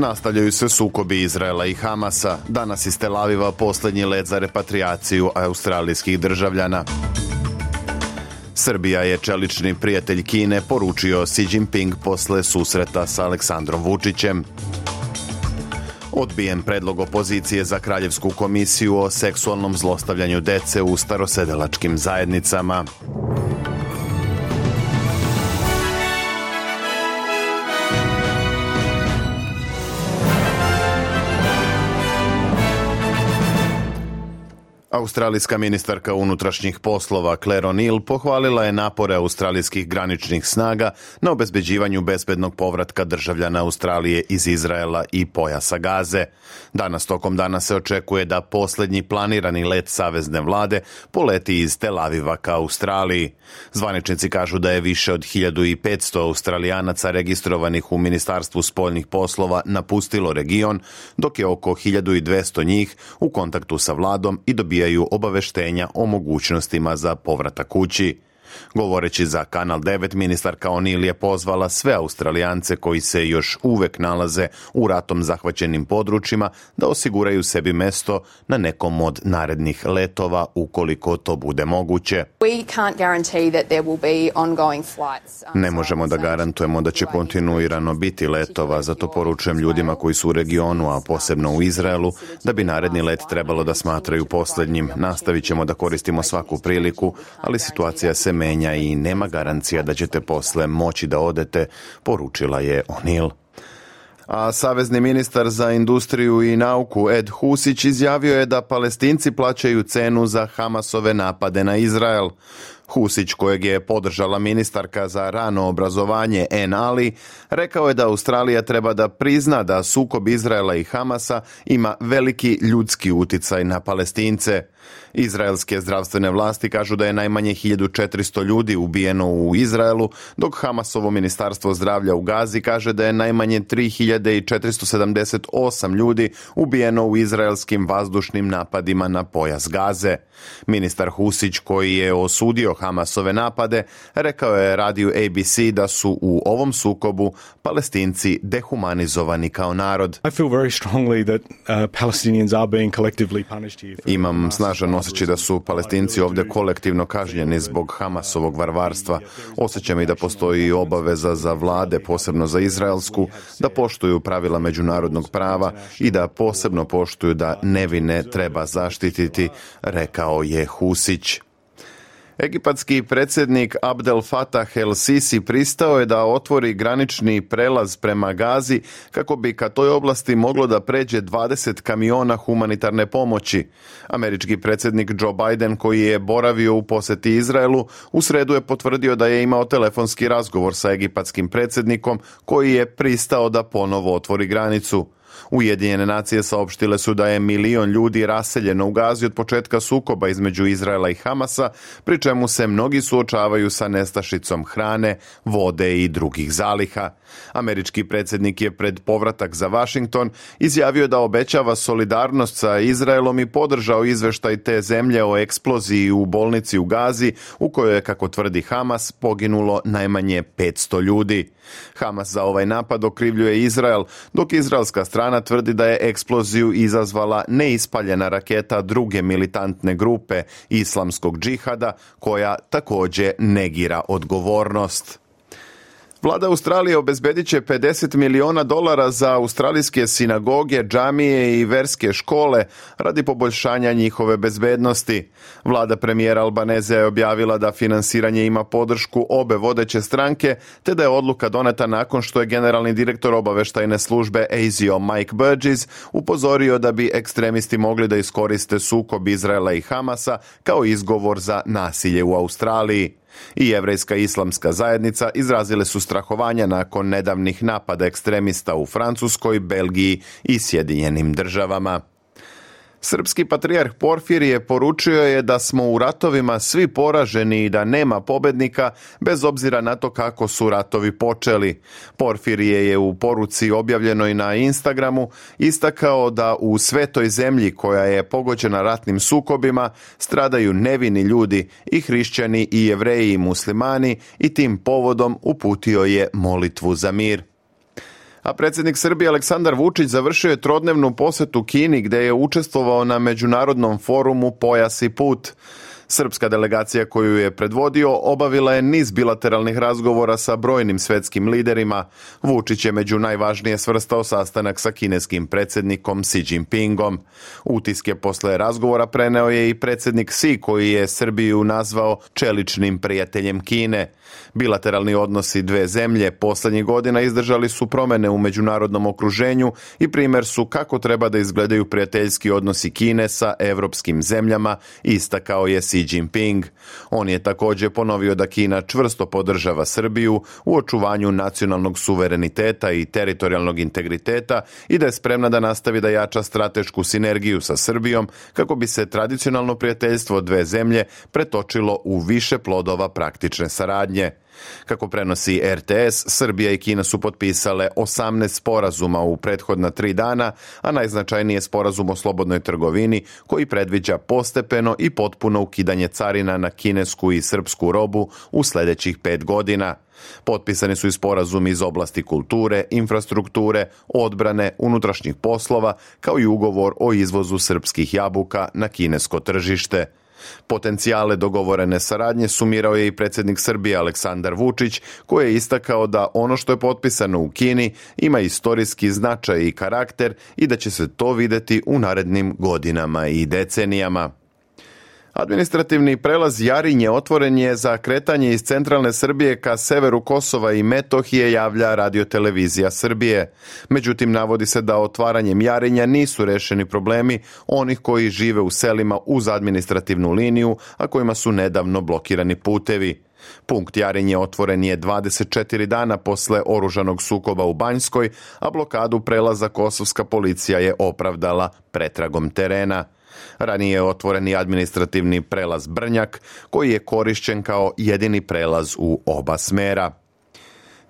Nastavljaju se sukobi Izraela i Hamasa. Danas iz Tel Aviva posljednji let za repatriaciju australijskih državljana. Srbija je čelični prijatelj Kine poručio Xi Jinping posle susreta sa Aleksandrom Vučićem. Odbijen predlog opozicije za Kraljevsku komisiju o seksualnom zlostavljanju dece u starosedelačkim zajednicama. Australijska ministarka unutrašnjih poslova Claire O'Neill pohvalila je napore australijskih graničnih snaga na obezbeđivanju bezbednog povratka državljana Australije iz Izraela i pojasa Gaze. Danas tokom dana se očekuje da poslednji planirani let savezne vlade poleti iz Tel Aviva ka Australiji. Zvaničnici kažu da je više od 1500 australijanaca registrovanih u Ministarstvu spoljnih poslova napustilo region, dok je oko 1200 njih u kontaktu sa vladom i dobijaju predaju obaveštenja o mogućnostima za povratak kući. Govoreći za Kanal 9, ministarka O'Neill je pozvala sve Australijance koji se još uvek nalaze u ratom zahvaćenim područjima da osiguraju sebi mesto na nekom od narednih letova ukoliko to bude moguće. We can't guarantee that there will be ongoing flights. Um, ne možemo da garantujemo da će kontinuirano biti letova, zato poručujem ljudima koji su u regionu, a posebno u Izraelu, da bi naredni let trebalo da smatraju poslednjim. Nastavit ćemo da koristimo svaku priliku, ali situacija se menja i nema garancija da ćete posle moći da odete, poručila je O'Neill. A savezni ministar za industriju i nauku Ed Husić izjavio je da palestinci plaćaju cenu za Hamasove napade na Izrael. Husić, kojeg je podržala ministarka za rano obrazovanje En Ali, rekao je da Australija treba da prizna da sukob Izraela i Hamasa ima veliki ljudski uticaj na Palestince. Izraelske zdravstvene vlasti kažu da je najmanje 1400 ljudi ubijeno u Izraelu, dok Hamasovo ministarstvo zdravlja u Gazi kaže da je najmanje 3478 ljudi ubijeno u izraelskim vazdušnim napadima na pojas Gaze. Ministar Husić koji je osudio Hamasove napade, rekao je radiju ABC da su u ovom sukobu Palestinci dehumanizovani kao narod. I uh, Imam snažan osjećaj da su Palestinci ovde kolektivno kažnjeni zbog Hamasovog varvarstva. Osjećam i da postoji obaveza za vlade, posebno za izraelsku, da poštuju pravila međunarodnog prava i da posebno poštuju da nevine treba zaštititi, rekao je Husić. Egipatski predsjednik Abdel Fattah el-Sisi pristao je da otvori granični prelaz prema Gazi kako bi ka toj oblasti moglo da pređe 20 kamiona humanitarne pomoći. Američki predsjednik Joe Biden koji je boravio u poseti Izraelu u sredu je potvrdio da je imao telefonski razgovor sa egipatskim predsjednikom koji je pristao da ponovo otvori granicu. Ujedinjene nacije saopštile su da je milion ljudi raseljeno u Gazi od početka sukoba između Izraela i Hamasa, pri čemu se mnogi suočavaju sa nestašicom hrane, vode i drugih zaliha. Američki predsednik je pred povratak za Vašington izjavio da obećava solidarnost sa Izraelom i podržao izveštaj te zemlje o eksploziji u bolnici u Gazi, u kojoj je, kako tvrdi Hamas, poginulo najmanje 500 ljudi. Hamas za ovaj napad okrivljuje Izrael, dok izraelska strana strana tvrdi da je eksploziju izazvala neispaljena raketa druge militantne grupe islamskog džihada koja takođe negira odgovornost. Vlada Australije obezbedit će 50 miliona dolara za australijske sinagoge, džamije i verske škole radi poboljšanja njihove bezbednosti. Vlada premijera Albaneze je objavila da finansiranje ima podršku obe vodeće stranke, te da je odluka doneta nakon što je generalni direktor obaveštajne službe ASIO Mike Burgess upozorio da bi ekstremisti mogli da iskoriste sukob Izraela i Hamasa kao izgovor za nasilje u Australiji. I jevrejska islamska zajednica izrazile su strahovanja nakon nedavnih napada ekstremista u Francuskoj, Belgiji i Sjedinjenim državama. Srpski patrijarh Porfirije poručio je da smo u ratovima svi poraženi i da nema pobednika bez obzira na to kako su ratovi počeli. Porfirije je u poruci objavljenoj na Instagramu istakao da u svetoj zemlji koja je pogođena ratnim sukobima stradaju nevini ljudi i hrišćani i jevreji i muslimani i tim povodom uputio je molitvu za mir a predsednik Srbije Aleksandar Vučić završio je trodnevnu posetu Kini gde je učestvovao na međunarodnom forumu Pojas i put. Srpska delegacija koju je predvodio obavila je niz bilateralnih razgovora sa brojnim svetskim liderima. Vučić je među najvažnije svrstao sastanak sa kineskim predsednikom Xi Jinpingom. Utiske posle razgovora preneo je i predsednik Xi koji je Srbiju nazvao čeličnim prijateljem Kine. Bilateralni odnosi dve zemlje poslednjih godina izdržali su promene u međunarodnom okruženju i primer su kako treba da izgledaju prijateljski odnosi Kine sa evropskim zemljama, istakao je Xi Jinping. On je takođe ponovio da Kina čvrsto podržava Srbiju u očuvanju nacionalnog suvereniteta i teritorijalnog integriteta i da je spremna da nastavi da jača stratešku sinergiju sa Srbijom kako bi se tradicionalno prijateljstvo dve zemlje pretočilo u više plodova praktične saradnje suradnje. Kako prenosi RTS, Srbija i Kina su potpisale 18 sporazuma u prethodna tri dana, a najznačajniji je sporazum o slobodnoj trgovini koji predviđa postepeno i potpuno ukidanje carina na kinesku i srpsku robu u sledećih pet godina. Potpisani su i sporazumi iz oblasti kulture, infrastrukture, odbrane, unutrašnjih poslova, kao i ugovor o izvozu srpskih jabuka na kinesko tržište. Potencijale dogovorene saradnje sumirao je i predsednik Srbije Aleksandar Vučić, koji je istakao da ono što je potpisano u Kini ima istorijski značaj i karakter i da će se to videti u narednim godinama i decenijama. Administrativni prelaz Jarinje otvoren je za kretanje iz centralne Srbije ka severu Kosova i Metohije javlja radio televizija Srbije. Međutim, navodi se da otvaranjem Jarinja nisu rešeni problemi onih koji žive u selima uz administrativnu liniju, a kojima su nedavno blokirani putevi. Punkt Jarinje otvoren je 24 dana posle oružanog sukoba u Banjskoj, a blokadu prelaza kosovska policija je opravdala pretragom terena. Ranije je otvoren i administrativni prelaz Brnjak koji je korišćen kao jedini prelaz u oba smera.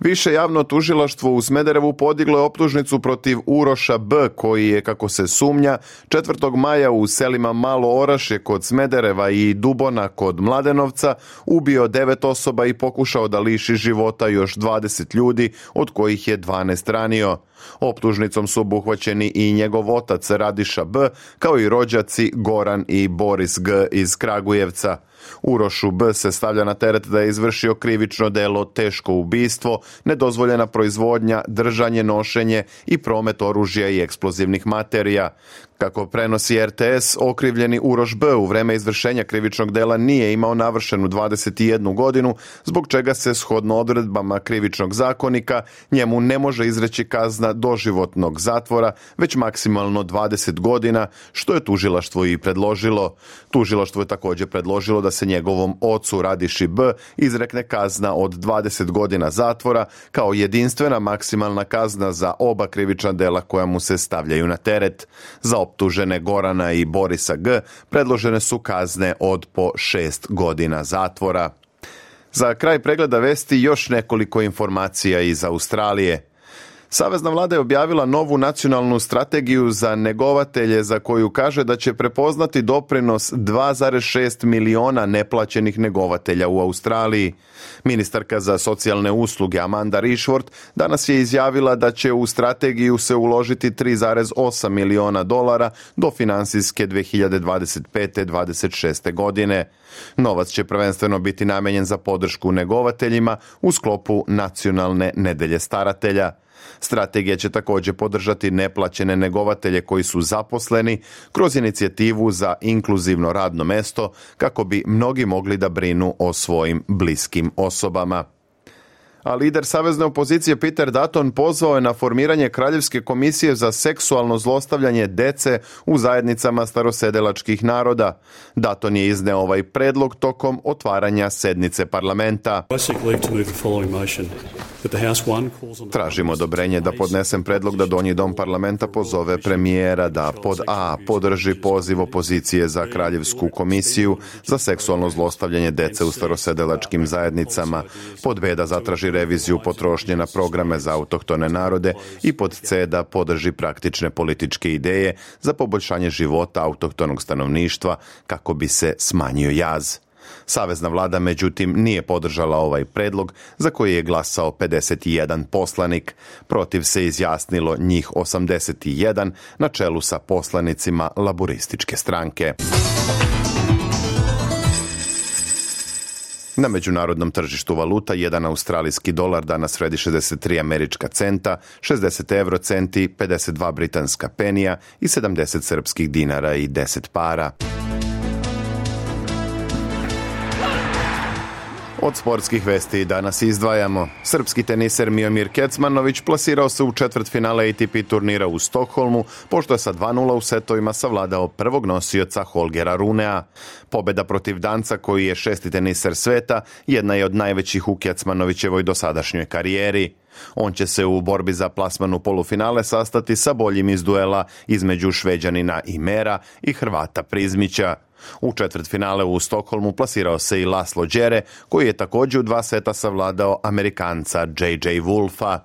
Više javno tužilaštvo u Smederevu podiglo je optužnicu protiv Uroša B, koji je, kako se sumnja, 4. maja u selima Malo Orašje kod Smedereva i Dubona kod Mladenovca ubio devet osoba i pokušao da liši života još 20 ljudi, od kojih je 12 ranio. Optužnicom su obuhvaćeni i njegov otac Radiša B, kao i rođaci Goran i Boris G iz Kragujevca. Urošu B se stavlja na teret da je izvršio krivično delo teško ubistvo, nedozvoljena proizvodnja, držanje, nošenje i promet oružja i eksplozivnih materija. Kako prenosi RTS, okrivljeni Uroš B. u vreme izvršenja krivičnog dela nije imao navršenu 21 godinu, zbog čega se shodno odredbama krivičnog zakonika njemu ne može izreći kazna doživotnog zatvora, već maksimalno 20 godina, što je tužilaštvo i predložilo. Tužilaštvo je takođe predložilo da se njegovom ocu Radiši B. izrekne kazna od 20 godina zatvora kao jedinstvena maksimalna kazna za oba krivična dela koja mu se stavljaju na teret. Za optužene Gorana i Borisa G. predložene su kazne od po šest godina zatvora. Za kraj pregleda vesti još nekoliko informacija iz Australije. Savezna vlada je objavila novu nacionalnu strategiju za negovatelje za koju kaže da će prepoznati doprinos 2,6 miliona neplaćenih negovatelja u Australiji. Ministarka za socijalne usluge Amanda Rishworth danas je izjavila da će u strategiju se uložiti 3,8 miliona dolara do finansijske 2025 2026 godine. Novac će prvenstveno biti namenjen za podršku negovateljima u sklopu nacionalne nedelje staratelja. Strategija će takođe podržati neplaćene negovatelje koji su zaposleni kroz inicijativu za inkluzivno radno mesto kako bi mnogi mogli da brinu o svojim bliskim osobama. A lider savezne opozicije Peter Dutton pozvao je na formiranje Kraljevske komisije za seksualno zlostavljanje dece u zajednicama starosedelačkih naroda. Dutton je izneo ovaj predlog tokom otvaranja sednice parlamenta. Tražim odobrenje da podnesem predlog da Donji dom parlamenta pozove premijera da pod A podrži poziv opozicije za Kraljevsku komisiju za seksualno zlostavljanje dece u starosedelačkim zajednicama, pod B da zatraži reviziju potrošnje na programe za autohtone narode i pod C da podrži praktične političke ideje za poboljšanje života autohtonog stanovništva kako bi se smanjio jaz. Savezna vlada međutim nije podržala ovaj predlog za koji je glasao 51 poslanik. Protiv se izjasnilo njih 81 na čelu sa poslanicima laborističke stranke. Na međunarodnom tržištu valuta jedan australijski dolar danas vredi 63 američka centa, 60 euro centi, 52 britanska penija i 70 srpskih dinara i 10 para. Od sportskih vesti danas izdvajamo. Srpski teniser Miomir Kecmanović plasirao se u četvrt finale ATP turnira u Stokholmu, pošto je sa 2-0 u setovima savladao prvog nosioca Holgera Runea. Pobeda protiv Danca, koji je šesti teniser sveta, jedna je od najvećih u Kecmanovićevoj dosadašnjoj karijeri. On će se u borbi za plasman u polufinale sastati sa boljim iz duela između Šveđanina Imera i Hrvata Prizmića. U četvrtfinale u Stokholmu plasirao se i Laslo Đere, koji je takođe u dva seta savladao Amerikanca J.J. Wolfa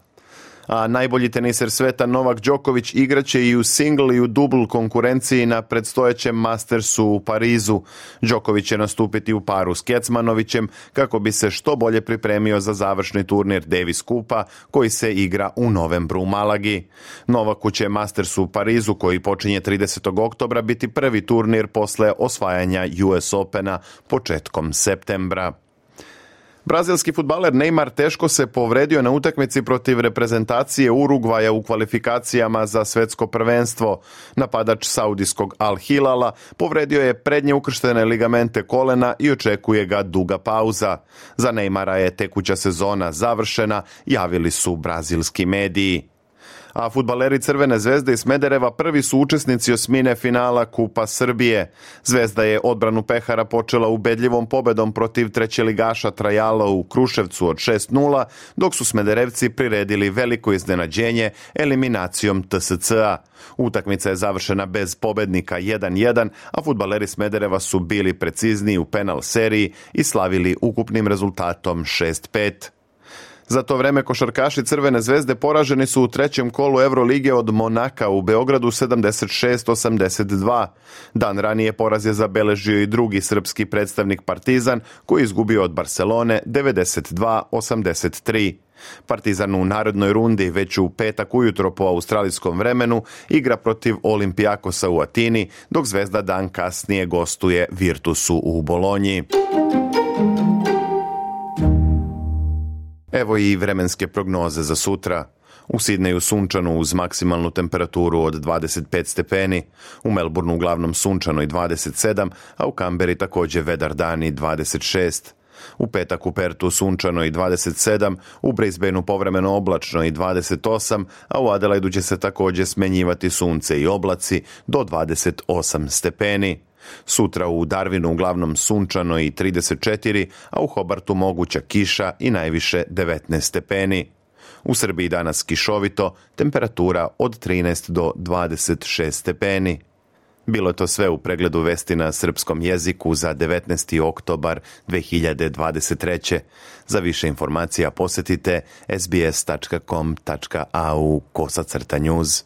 a najbolji teniser sveta Novak Đoković igraće i u single i u dubl konkurenciji na predstojećem Mastersu u Parizu. Đoković će nastupiti u paru s Kecmanovićem kako bi se što bolje pripremio za završni turnir Davis Kupa koji se igra u novembru u Malagi. Novaku će Mastersu u Parizu koji počinje 30. oktobra biti prvi turnir posle osvajanja US Opena početkom septembra. Brazilski futbaler Neymar teško se povredio na utakmici protiv reprezentacije Urugvaja u kvalifikacijama za svetsko prvenstvo. Napadač saudijskog Al Hilala povredio je prednje ukrštene ligamente kolena i očekuje ga duga pauza. Za Neymara je tekuća sezona završena, javili su brazilski mediji a futbaleri Crvene zvezde i Smedereva prvi su učesnici osmine finala Kupa Srbije. Zvezda je odbranu pehara počela ubedljivom pobedom protiv trećeligaša Trajala u Kruševcu od 6-0, dok su Smederevci priredili veliko iznenađenje eliminacijom TSC-a. Utakmica je završena bez pobednika 1-1, a futbaleri Smedereva su bili precizniji u penal seriji i slavili ukupnim rezultatom 6-5. Za to vreme košarkaši Crvene zvezde poraženi su u trećem kolu Evrolige od Monaka u Beogradu 76-82. Dan ranije poraz je zabeležio i drugi srpski predstavnik Partizan koji izgubio od Barcelone 92-83. Partizan u narodnoj rundi već u petak ujutro po australijskom vremenu igra protiv Olimpijakosa u Atini, dok Zvezda dan kasnije gostuje Virtusu u Bolonji. Evo i vremenske prognoze za sutra. U Sidneju sunčano uz maksimalnu temperaturu od 25 stepeni, u Melbourneu uglavnom sunčano i 27, a u Kamberi takođe vedar dan i 26. U petak u Pertu sunčano i 27, u Brisbaneu povremeno oblačno i 28, a u Adelaidu će se takođe smenjivati sunce i oblaci do 28 stepeni. Sutra u Darwinu uglavnom sunčano i 34, a u Hobartu moguća kiša i najviše 19 stepeni. U Srbiji danas kišovito, temperatura od 13 do 26 stepeni. Bilo je to sve u pregledu vesti na srpskom jeziku za 19. oktobar 2023. Za više informacija posetite sbs.com.au kosacrta news.